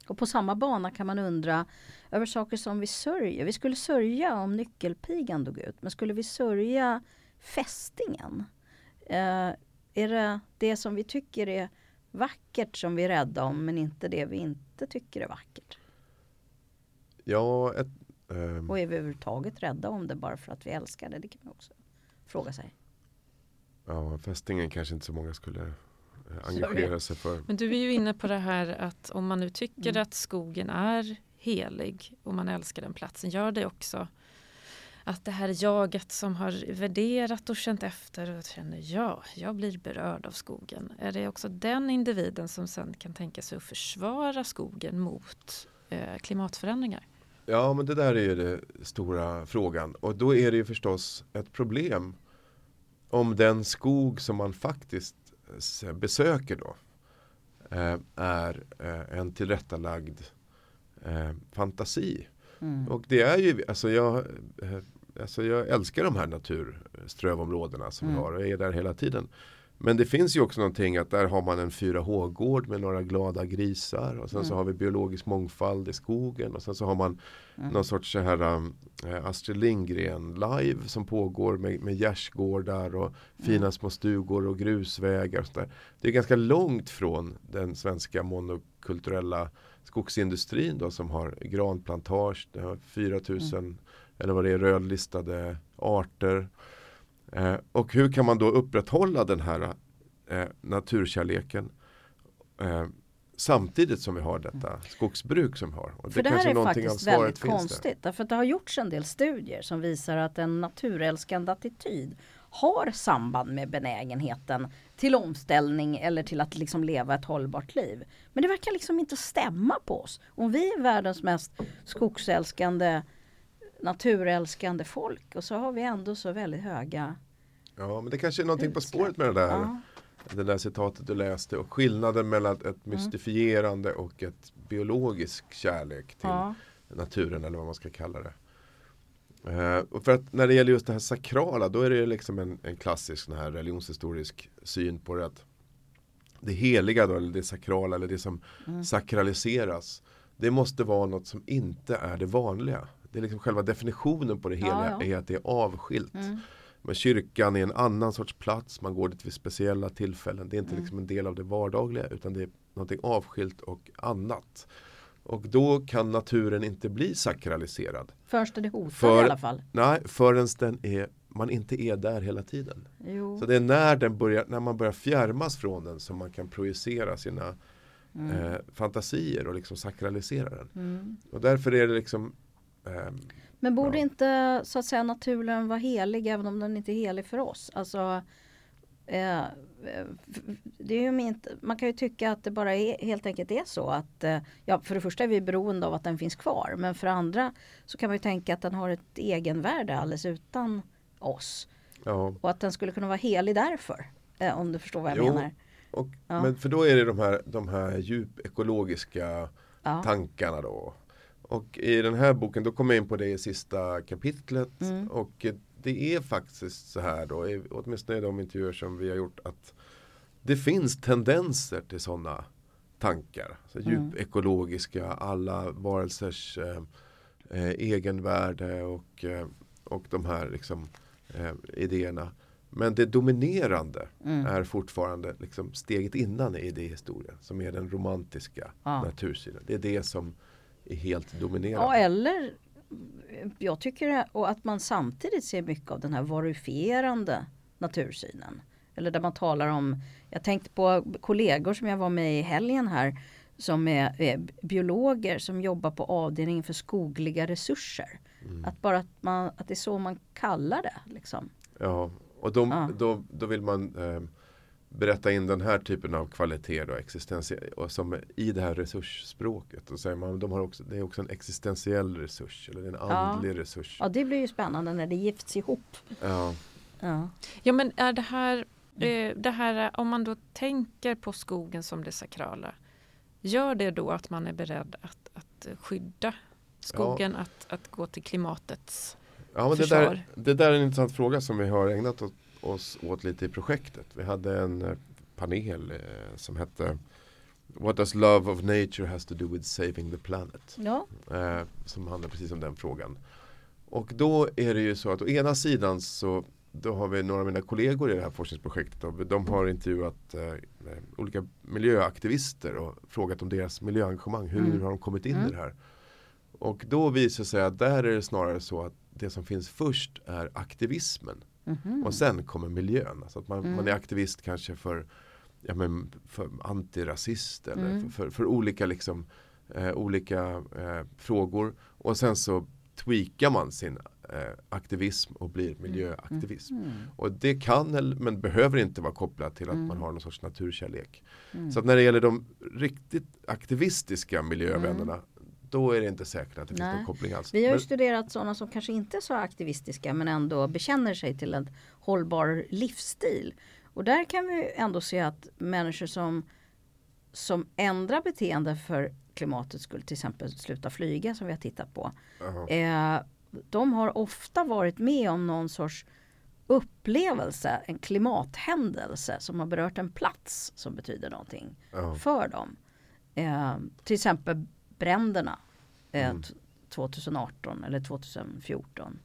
Och på samma bana kan man undra över saker som vi sörjer. Vi skulle sörja om nyckelpigan dog ut, men skulle vi sörja fästingen? Eh, är det det som vi tycker är vackert som vi är rädda om, men inte det vi inte tycker är vackert? ja, ett, ehm, Och är vi överhuvudtaget rädda om det bara för att vi älskar det? Det kan man också fråga sig. ja, fästingen kanske inte så många skulle eh, engagera sig för. Men du är ju inne på det här att om man nu tycker Mm. att skogen är helig och man älskar den platsen, gör det också att det här jaget som har värderat och känt efter och känner ja, jag blir berörd av skogen. Är det också den individen som sen kan tänka sig att försvara skogen mot eh, klimatförändringar? Ja, men det där är ju den stora frågan. Och då är det ju förstås ett problem om den skog som man faktiskt eh, besöker då eh, är eh, en tillrättalagd eh, fantasi. Mm. Och det är ju, alltså jag, eh, alltså jag älskar de här naturströvområdena som vi Mm. har och är där hela tiden. Men det finns ju också någonting att där har man en 4H-gård med några glada grisar och sen så Mm. har vi biologisk mångfald i skogen och sen så har man Mm. någon sorts så här um, eh, Astrid Lindgren live som pågår med, med gärdsgårdar och fina Mm. små stugor och grusvägar. Och sådär. Det är ganska långt från den svenska monokulturella skogsindustrin då som har granplantage, det har 4000 Mm. eller vad det är rödlistade arter. Eh, och hur kan man då upprätthålla den här eh, naturkärleken eh, samtidigt som vi har detta skogsbruk som vi har. Och För det, här kanske är faktiskt väldigt finns där. konstigt. Därför att det har gjorts en del studier som visar att en naturälskande attityd har samband med benägenheten till omställning eller till att liksom leva ett hållbart liv. Men det verkar liksom inte stämma på oss. Om vi är världens mest skogsälskande, naturälskande folk och så har vi ändå så väldigt höga Ja, men det kanske är någonting på Utsläpp. spåret med det där. Ja. Det där citatet du läste och skillnaden mellan Mm. ett mystifierande och ett biologisk kärlek till Ja. naturen eller vad man ska kalla det. Och för att när det gäller just det här sakrala då är det liksom en, en klassisk sån här religionshistorisk syn på det att det heliga då, eller det sakrala eller det som Mm. sakraliseras det måste vara något som inte är det vanliga. Det är liksom själva definitionen på det heliga Ja, ja. är att det är avskilt. Mm. Men kyrkan är en annan sorts plats, man går dit vid speciella tillfällen. Det är inte Mm. liksom en del av det vardagliga utan det är någonting avskilt och annat. Och då kan naturen inte bli sakraliserad. Det är hotad För- i alla fall. Nej, förrän den är, man inte är där hela tiden. Jo. Så det är när, den börjar, när man börjar fjärmas från den som man kan projicera sina Mm. eh, fantasier och liksom sakralisera den. Mm. Och därför är det liksom ehm, Men borde Ja. inte så att säga naturen vara helig även om den inte är helig för oss? Alltså, eh, eh, det är ju inte, man kan ju tycka att det bara är, helt enkelt är så att eh, ja, för det första är vi beroende av att den finns kvar men för andra så kan man ju tänka att den har ett egenvärde alldeles utan oss ja, och att den skulle kunna vara helig därför. Eh, om du förstår vad jag Jo. menar. och, Ja. men för då är det de här, de här djupekologiska Ja. tankarna då. Och i den här boken då kommer jag in på det i sista kapitlet. Mm. Och det är faktiskt så här då, åtminstone i de intervjuer som vi har gjort, att det finns tendenser till sådana tankar. Så Mm. djupekologiska, alla varelsers eh, eh, egenvärde och, eh, och de här liksom, eh, idéerna. Men det dominerande Mm. är fortfarande liksom steget innan i idéhistorien som är den romantiska Ja. natursynen. Det är det som är helt Ja dominerande. eller jag tycker och att man samtidigt ser mycket av den här varifierande natursynen. Eller där man talar om, jag tänkte på kollegor som jag var med i helgen här som är, är biologer som jobbar på avdelningen för skogliga resurser. Mm. Att bara att, man, att det är så man kallar det. Liksom. Ja, och de, Ja. då, då vill man eh, berätta in den här typen av kvalitet då, existentie- och som i det här resursspråket. Och säger man, de har också, det är också en existentiell resurs eller en andlig resurs. Ja det blir ju spännande när det gifts ihop. Ja. Ja. Ja men är det här, eh, det här, om man då tänker på skogen som det sakrala, gör det då att man är beredd att, att skydda skogen, att, att gå till klimatets Ja, men det, där, det där är en intressant fråga som vi har ägnat oss, oss åt lite i projektet. Vi hade en eh, panel eh, som hette What does love of nature has to do with saving the planet? Ja. Eh, som handlar precis om den frågan. Och då är det ju så att å ena sidan så då har vi några av mina kollegor i det här forskningsprojektet. Och de har intervjuat eh, olika miljöaktivister och frågat om deras miljöengagemang. Hur Mm. har de kommit in Mm. i det här? Och då visar det sig att där är det snarare så att det som finns först är aktivismen. Mhm. Och sen kommer miljön. Alltså att man, Mm. man är aktivist kanske för, ja, men för antirasist eller Mm. för, för, för olika, liksom, eh, olika eh, frågor. Och sen så tweakar man sin eh, aktivism och blir miljöaktivism. Mm. Och det kan men behöver inte vara kopplat till att Mm. man har någon sorts naturkärlek. Mm. Så att när det gäller de riktigt aktivistiska miljövännerna då är det inte säkert att det finns Nej. någon koppling alls. Vi har Men- studerat sådana som kanske inte är så aktivistiska men ändå bekänner sig till en hållbar livsstil. Och där kan vi ändå se att människor som, som ändrar beteende för klimatets skull, till exempel sluta flyga som vi har tittat på. Eh, de har ofta varit med om någon sorts upplevelse, en klimathändelse som har berört en plats som betyder någonting Ja. för dem. Eh, till exempel bränderna eh, Mm. t- 2018 eller 2014.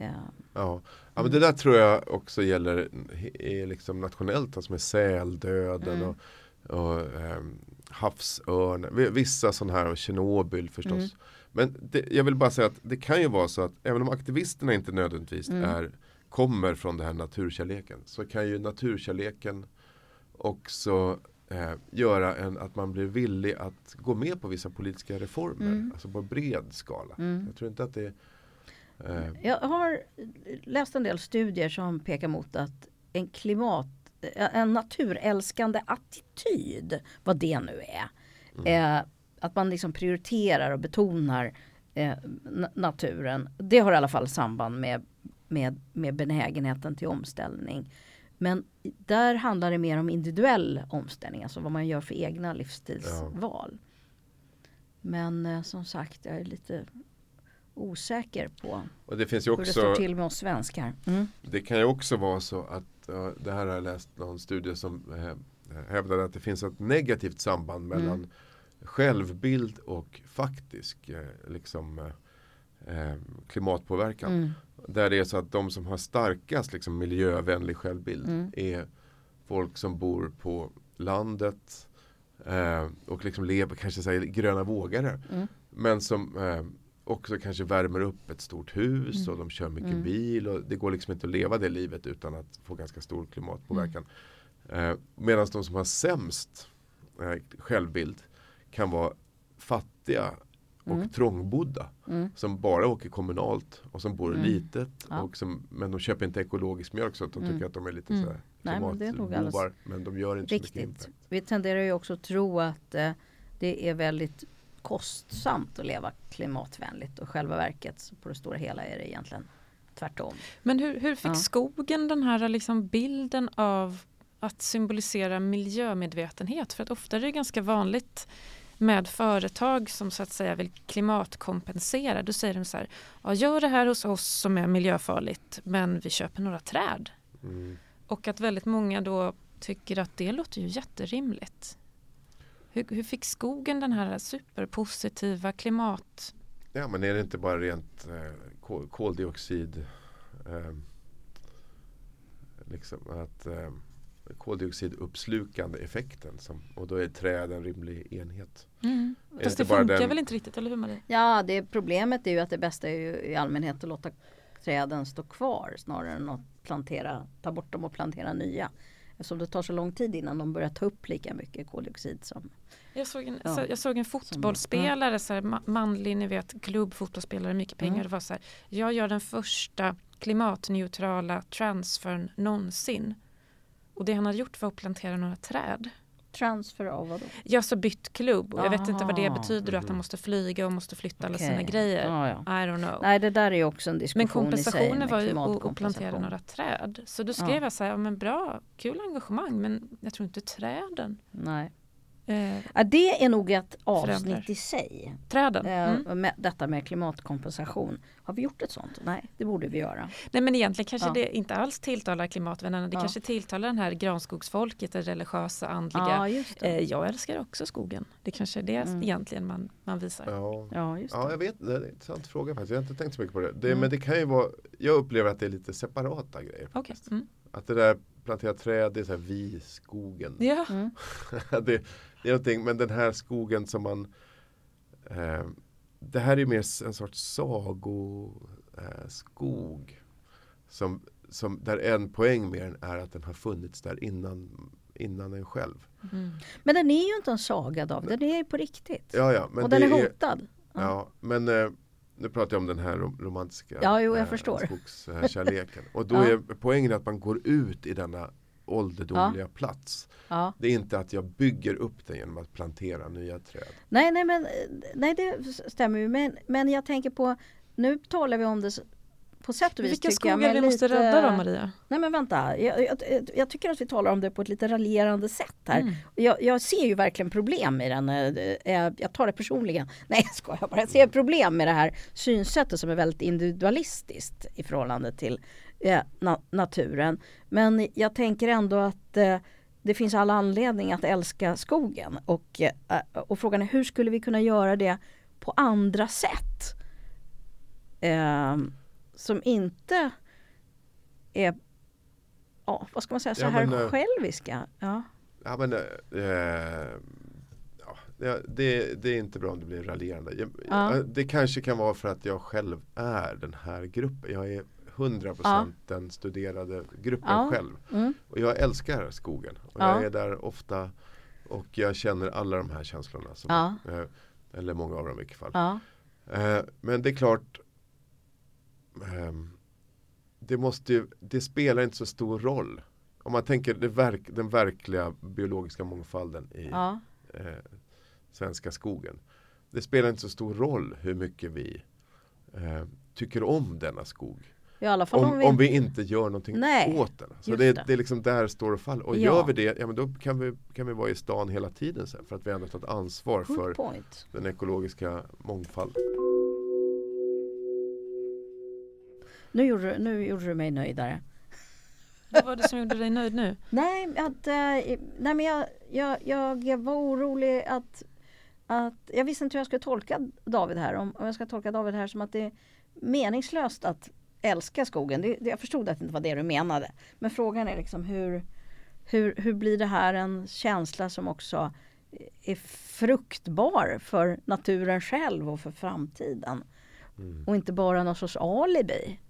Eh, Ja. ja, men det där tror jag också gäller är liksom nationellt, alltså med säldöden Mm. och, och ehm, havsörn, vi- vissa sådana här och Tjernobyl förstås. Mm. Men det, jag vill bara säga att det kan ju vara så att även om aktivisterna inte nödvändigtvis Mm. är, kommer från den här naturkärleken så kan ju naturkärleken också eh, göra en, att man blir villig att gå med på vissa politiska reformer. Mm. Alltså på bred skala. Mm. Jag tror inte att det eh, Jag har läst en del studier som pekar mot att en klimat en naturälskande attityd, vad det nu är. Eh, att man liksom prioriterar och betonar eh, na- naturen. Det har i alla fall samband med, med, med benägenheten till omställning. Men där handlar det mer om individuell omställning, alltså vad man gör för egna livsstilsval. Men eh, som sagt, jag är lite osäker på och det finns ju hur det står också till med oss svenskar. Mm. Det kan ju också vara så att ja, det här har jag läst någon studie som eh, hävdar att det finns ett negativt samband mellan Mm. självbild och faktisk eh, liksom, klimatpåverkan. Mm. Där det är så att de som har starkast liksom, miljövänlig självbild Mm. är folk som bor på landet eh, och liksom lever kanske säger gröna vågare. Mm. Men som eh, också kanske värmer upp ett stort hus Mm. och de kör mycket Mm. bil och det går liksom inte att leva det livet utan att få ganska stor klimatpåverkan. Mm. Eh, Medan de som har sämst eh, självbild kan vara fattiga och Mm. trångbodda Mm. som bara åker kommunalt och som bor Mm. litet. Ja. Och som, men de köper inte ekologisk mjölk så att de Mm. tycker att de är lite Mm. så här klimatbovar. Men de gör inte så mycket Riktigt. impact. Vi tenderar ju också att tro att eh, det är väldigt kostsamt att leva klimatvänligt och själva verket så på det stora hela är det egentligen tvärtom. Men hur, hur fick Ja. skogen den här liksom bilden av att symbolisera miljömedvetenhet? För att ofta är det ganska vanligt med företag som så att säga vill klimatkompensera. Då säger de så här, ja, gör det här hos oss som är miljöfarligt men vi köper några träd. Mm. Och att väldigt många då tycker att det låter ju jätterimligt. Hur, hur fick skogen den här superpositiva klimat... Ja men är det inte bara rent eh, kol- koldioxid eh, liksom att eh, koldioxiduppslukande effekten som, och då är träd en rimlig enhet. Är Fast det funkar den- väl inte riktigt, eller hur Marie? Ja, det problemet är ju att det bästa är ju i allmänhet att låta träden stå kvar snarare än att plantera, ta bort dem och plantera nya. Eftersom det tar så lång tid innan de börjar ta upp lika mycket koldioxid som Jag såg en, Ja. så, jag såg en fotbollsspelare, så här, ma- manlig, ni vet, klubbfotbollsspelare, mycket pengar. Mm. Det var så här, jag gör den första klimatneutrala transfern någonsin. Och det han hade gjort var att plantera några träd. transfer av vadå? Jag så bytt klubb och jag vet inte vad det Aha. betyder. Att han Mhm. måste flyga och måste flytta alla sina grejer. Ja, ja. I don't know. Nej, det där är ju också en diskussion Men i sig kompensationen var ju att, att plantera några träd. Så då skrev Ja. jag så här, ja, men bra, kul engagemang men jag tror inte träden. Nej. Eh, Ja, det är nog ett avsnitt Förändrar. i sig. träden. Eh, Mm. med, detta med klimatkompensation. Har vi gjort ett sånt? Nej, det borde vi göra. Nej men egentligen kanske Ja. det inte alls tilltalar klimatvännerna. Det Ja. kanske tilltalar den här granskogsfolket, det religiösa, andliga. Ja, just det. Eh, jag älskar också skogen. Det kanske är det Mm. egentligen man, man visar. Ja. Ja, just det. Ja, jag vet. Det är en intressant fråga faktiskt. Jag har inte tänkt så mycket på det. det Mm. Men det kan ju vara, jag upplever att det är lite separata grejer. Faktiskt. Mm. Att det där plantera träd, det är så här vi skogen. Ja. Mm. det, någonting, men den här skogen som man eh, Det här är mer en sorts sagoskog eh, som, som, Där en poäng med den är att den har funnits där innan, innan en själv. Mm. Men den är ju inte en saga David, den är ju på riktigt. Ja, ja, men och den är hotad. Ja. Ja, men eh, nu pratar jag om den här rom- romantiska Ja, jo, jag eh, skogskärleken. Och då är poängen att man går ut i denna ålderdomliga plats. Ja. Det är inte att jag bygger upp den genom att plantera nya träd. Nej, nej, men nej, det stämmer ju. Men, men jag tänker på, nu talar vi om det på sätt och vis. Vilka tycker jag, skogar men vi måste lite- rädda då Maria? Nej men vänta, jag, jag, jag tycker att vi talar om det på ett lite raljerande sätt här. Mm. Jag, jag ser ju verkligen problem i den. eh, eh, Jag tar det personligen. Nej jag skojar bara. Jag ser problem med det här synsättet som är väldigt individualistiskt i förhållande till eh, na naturen. Men jag tänker ändå att eh, det finns alla anledning att älska skogen. Och, eh, och frågan är hur skulle vi kunna göra det på andra sätt? Eh, som inte är ja, vad ska man säga, så Ja, här men, eh, själviska. Ja. Ja, men, ja, det, det, är inte bra om det blir raljerande. Jag, Ja. Det kanske kan vara för att jag själv är den här gruppen. Jag är 100% den studerade gruppen Ja. själv. Mm. Och jag älskar skogen. Och Ja. jag är där ofta Och jag känner alla de här känslorna. Som, Ja. eh, eller många av dem i vilket fall. Ja. Eh, men det är klart ehm, det, måste ju, det spelar inte så stor roll. Om man tänker verk, den verkliga biologiska mångfalden i Ja. eh, svenska skogen. Det spelar inte så stor roll hur mycket vi eh, tycker om denna skog. I alla fall om, Om, vi... om vi inte gör någonting Nej, åt den. Så det, det. det är liksom där står och faller. Och Ja. gör vi det, ja men då kan vi, kan vi vara i stan hela tiden sen. För att vi ändå tagit ansvar Good för point. den ekologiska mångfalden. Nu gjorde, du- nu gjorde du mig nöjdare. Vad var det som gjorde dig nöjd nu? Nej, att, eh, nej men jag, jag, jag var orolig att, att jag visste inte hur jag skulle tolka David här. Om, om jag ska tolka David här som att det är meningslöst att älska skogen. Det, det, jag förstod att det inte var det du menade. Men frågan är liksom hur, hur, hur blir det här en känsla som också är fruktbar för naturen själv och för framtiden. Mm. Och inte bara någon sorts alibi.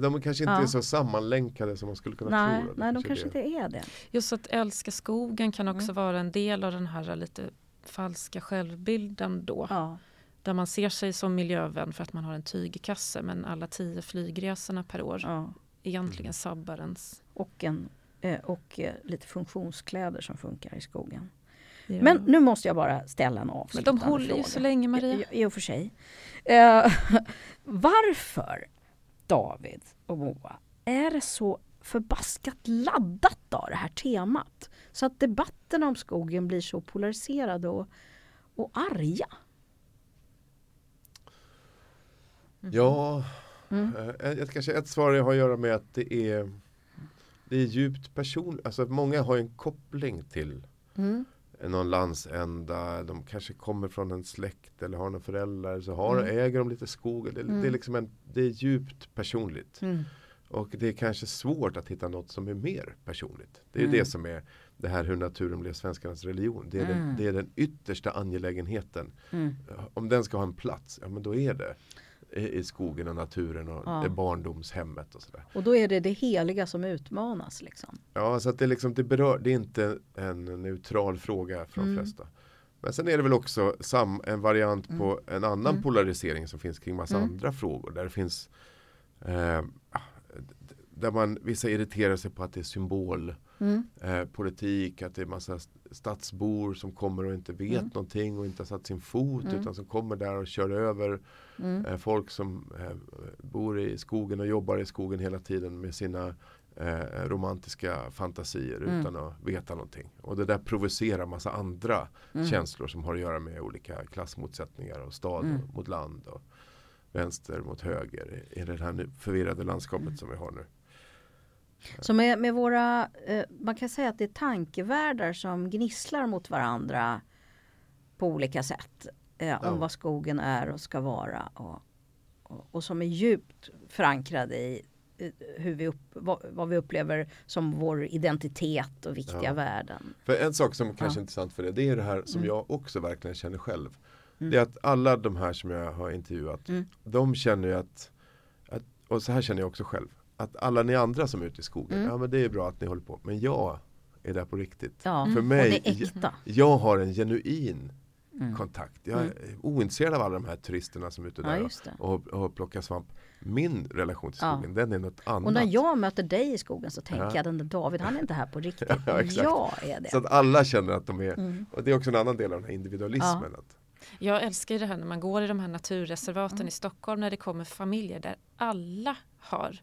De kanske inte Ja. är så sammanlänkade som man skulle kunna Nej, tro. Nej de kanske det. inte är det. Just att älska skogen kan också Mm. vara en del av den här lite falska självbilden då. Ja. Där man ser sig som miljövän för att man har en tygkasse men alla tio flygresorna per år Ja. egentligen sabbar ens. Och, en, eh, och eh, lite funktionskläder som funkar i skogen. Ja. Men nu måste jag bara ställa en Men avslutande de håller fråga. ju så länge Maria. I, i och för sig. Eh, varför, David och Moa, är det så förbaskat laddat av det här temat? Så att debatten om skogen blir så polariserade och, och arga. Ja, Mm. eh, ett, kanske ett svar har att göra med att det är det är djupt personligt. Alltså många har en koppling till Mm. någon landsända. De kanske kommer från en släkt eller har några föräldrar. Så har, Mm. äger de lite skog. Det, Mm. det, är liksom en, det är djupt personligt. Mm. Och det är kanske svårt att hitta något som är mer personligt. Det är Mm. det som är det här hur naturen blev svenskarnas religion. Det är, Mm. den, det är den yttersta angelägenheten. Mm. Om den ska ha en plats, ja men då är det i, skogen och naturen och Ja. barndomshemmet och sådär. Och då är det det heliga som utmanas. Liksom. Ja, så att det, är liksom, det, berör, det är inte en neutral fråga för de Mm. flesta. Men sen är det väl också sam, en variant på en annan Mm. polarisering som finns kring massa Mm. andra frågor. Där det finns eh, där man, vissa irriterar sig på att det är symbol Mm. eh, politik, att det är massa st- stadsbor som kommer och inte vet Mm. någonting och inte har satt sin fot Mm. utan som kommer där och kör över Mm. eh, folk som eh, bor i skogen och jobbar i skogen hela tiden med sina eh, romantiska fantasier Mm. utan att veta någonting. Och det där provocerar massa andra Mm. känslor som har att göra med olika klassmotsättningar och stad mot land och vänster mot höger i, det här nu förvirrade landskapet som vi har nu. Så med, med våra, eh, man kan säga att det är tankevärldar som gnisslar mot varandra på olika sätt. Eh, Ja. Om vad skogen är och ska vara. Och, och, och som är djupt förankrade i hur vi upp, vad, vad vi upplever som vår identitet och viktiga Ja. värden. För en sak som kanske Ja. är intressant för det, det är det här som Mm. jag också verkligen känner själv. Mm. Det är att alla de här som jag har intervjuat, Mm. de känner ju att, att, och så här känner jag också själv, att alla ni andra som är ute i skogen, Mm. ja men det är bra att ni håller på, men jag är där på riktigt. Ja, För och mig, det är äkta. Jag har en genuin Mm. kontakt. Jag är Mm. ointresserad av alla de här turisterna som är ute Ja, där det. och, och plockar svamp. Min relation till Ja. skogen, den är något annat. Och när jag möter dig i skogen så tänker Ja. jag den där David han är inte här på riktigt. Ja, exakt. jag är det. Så att alla känner att de är, Mm. och det är också en annan del av den här individualismen. Att, Jag älskar det här när man går i de här naturreservaten Mm. i Stockholm när det kommer familjer där alla har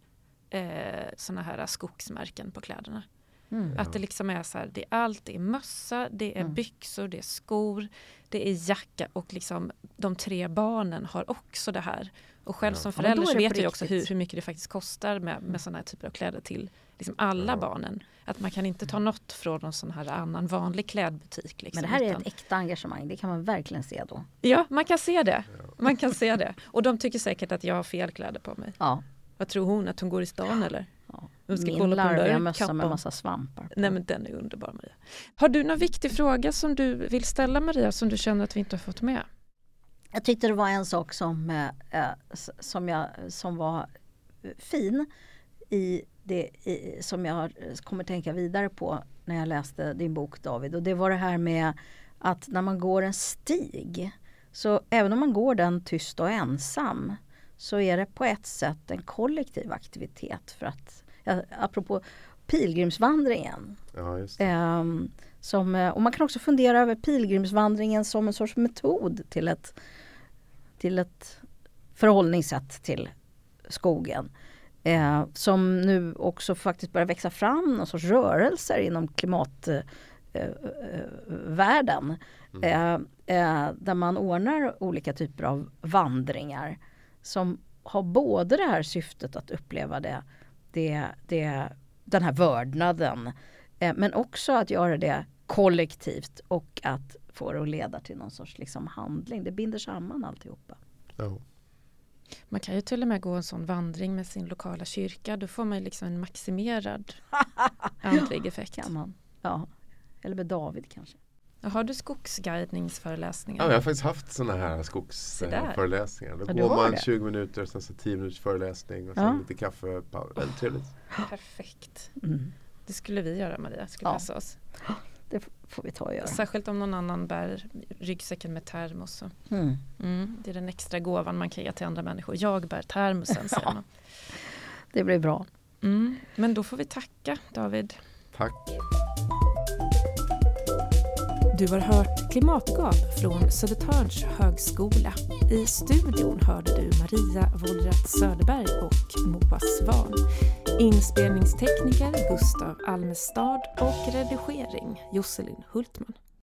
eh, såna här skogsmärken på kläderna. Mm. Att det liksom är så här, det är allt, det är mössa, det är Mm. byxor, det är skor, det är jacka och liksom de tre barnen har också det här. Och själv Ja. som förälder är så vet jag också hur, hur mycket det faktiskt kostar med, med sådana här typer av kläder till liksom alla Ja. barnen. Att man kan inte ta något från någon sån här annan vanlig klädbutik. Liksom, Men det här är utan- ett äkta engagemang, det kan man verkligen se då. Ja, man kan se det. Man kan se det. Och de tycker säkert att jag har fel kläder på mig. Ja, Vad tror hon? Att hon går i stan eller? ja. Hon ska Min kolla på larviga mössa med massa svampar på. Nej men den är underbar Maria. Har du någon viktig fråga som du vill ställa Maria som du känner att vi inte har fått med? Jag tyckte det var en sak som, eh, eh, som, jag, som var eh, fin i det i, som jag har- kommer tänka vidare på när jag läste din bok David och det var det här med att när man går en stig så även om man går den tyst och ensam så är det på ett sätt en kollektiv aktivitet för att, apropå pilgrimsvandringen. Ja. Eh, som, och man kan också fundera över pilgrimsvandringen som en sorts metod till ett, till ett förhållningssätt till skogen. Eh, som nu också faktiskt börjar växa fram någon sorts rörelser inom klimatvärlden. Eh, eh, mm. Eh, där man ordnar olika typer av vandringar som har både det här syftet att uppleva det, det, det den här vördnaden eh, men också att göra det kollektivt och att få det att leda till någon sorts liksom handling. Det binder samman alltihopa. Ja. Man kan ju till och med gå en sån vandring med sin lokala kyrka. Då får man liksom en maximerad andlig effekt. Kan man. Ja. Eller med David kanske. Har du skogsguidningsföreläsningar? Ja, jag har faktiskt haft sådana här skogsföreläsningar. Då ja, går man det. 20 minuter, sen så 10 minuters föreläsning och sen ja. lite kaffe. Väldigt trevligt. Perfekt. Mm. Det skulle vi göra Maria, skulle ja. passa oss. Det får vi ta och göra. Särskilt om någon annan bär ryggsäcken med termos. Mm. Mm, det är den extra gåvan man kan ge till andra människor. Jag bär termosen, säger man. Det blir bra. Mm. Men då får vi tacka David. Tack. Du har hört Klimatgap från Södertörns högskola. I studion hörde du Maria Wollratz Söderberg och Moa Svan. Inspelningstekniker Gustav Almestad och redigering Josselin Hultman.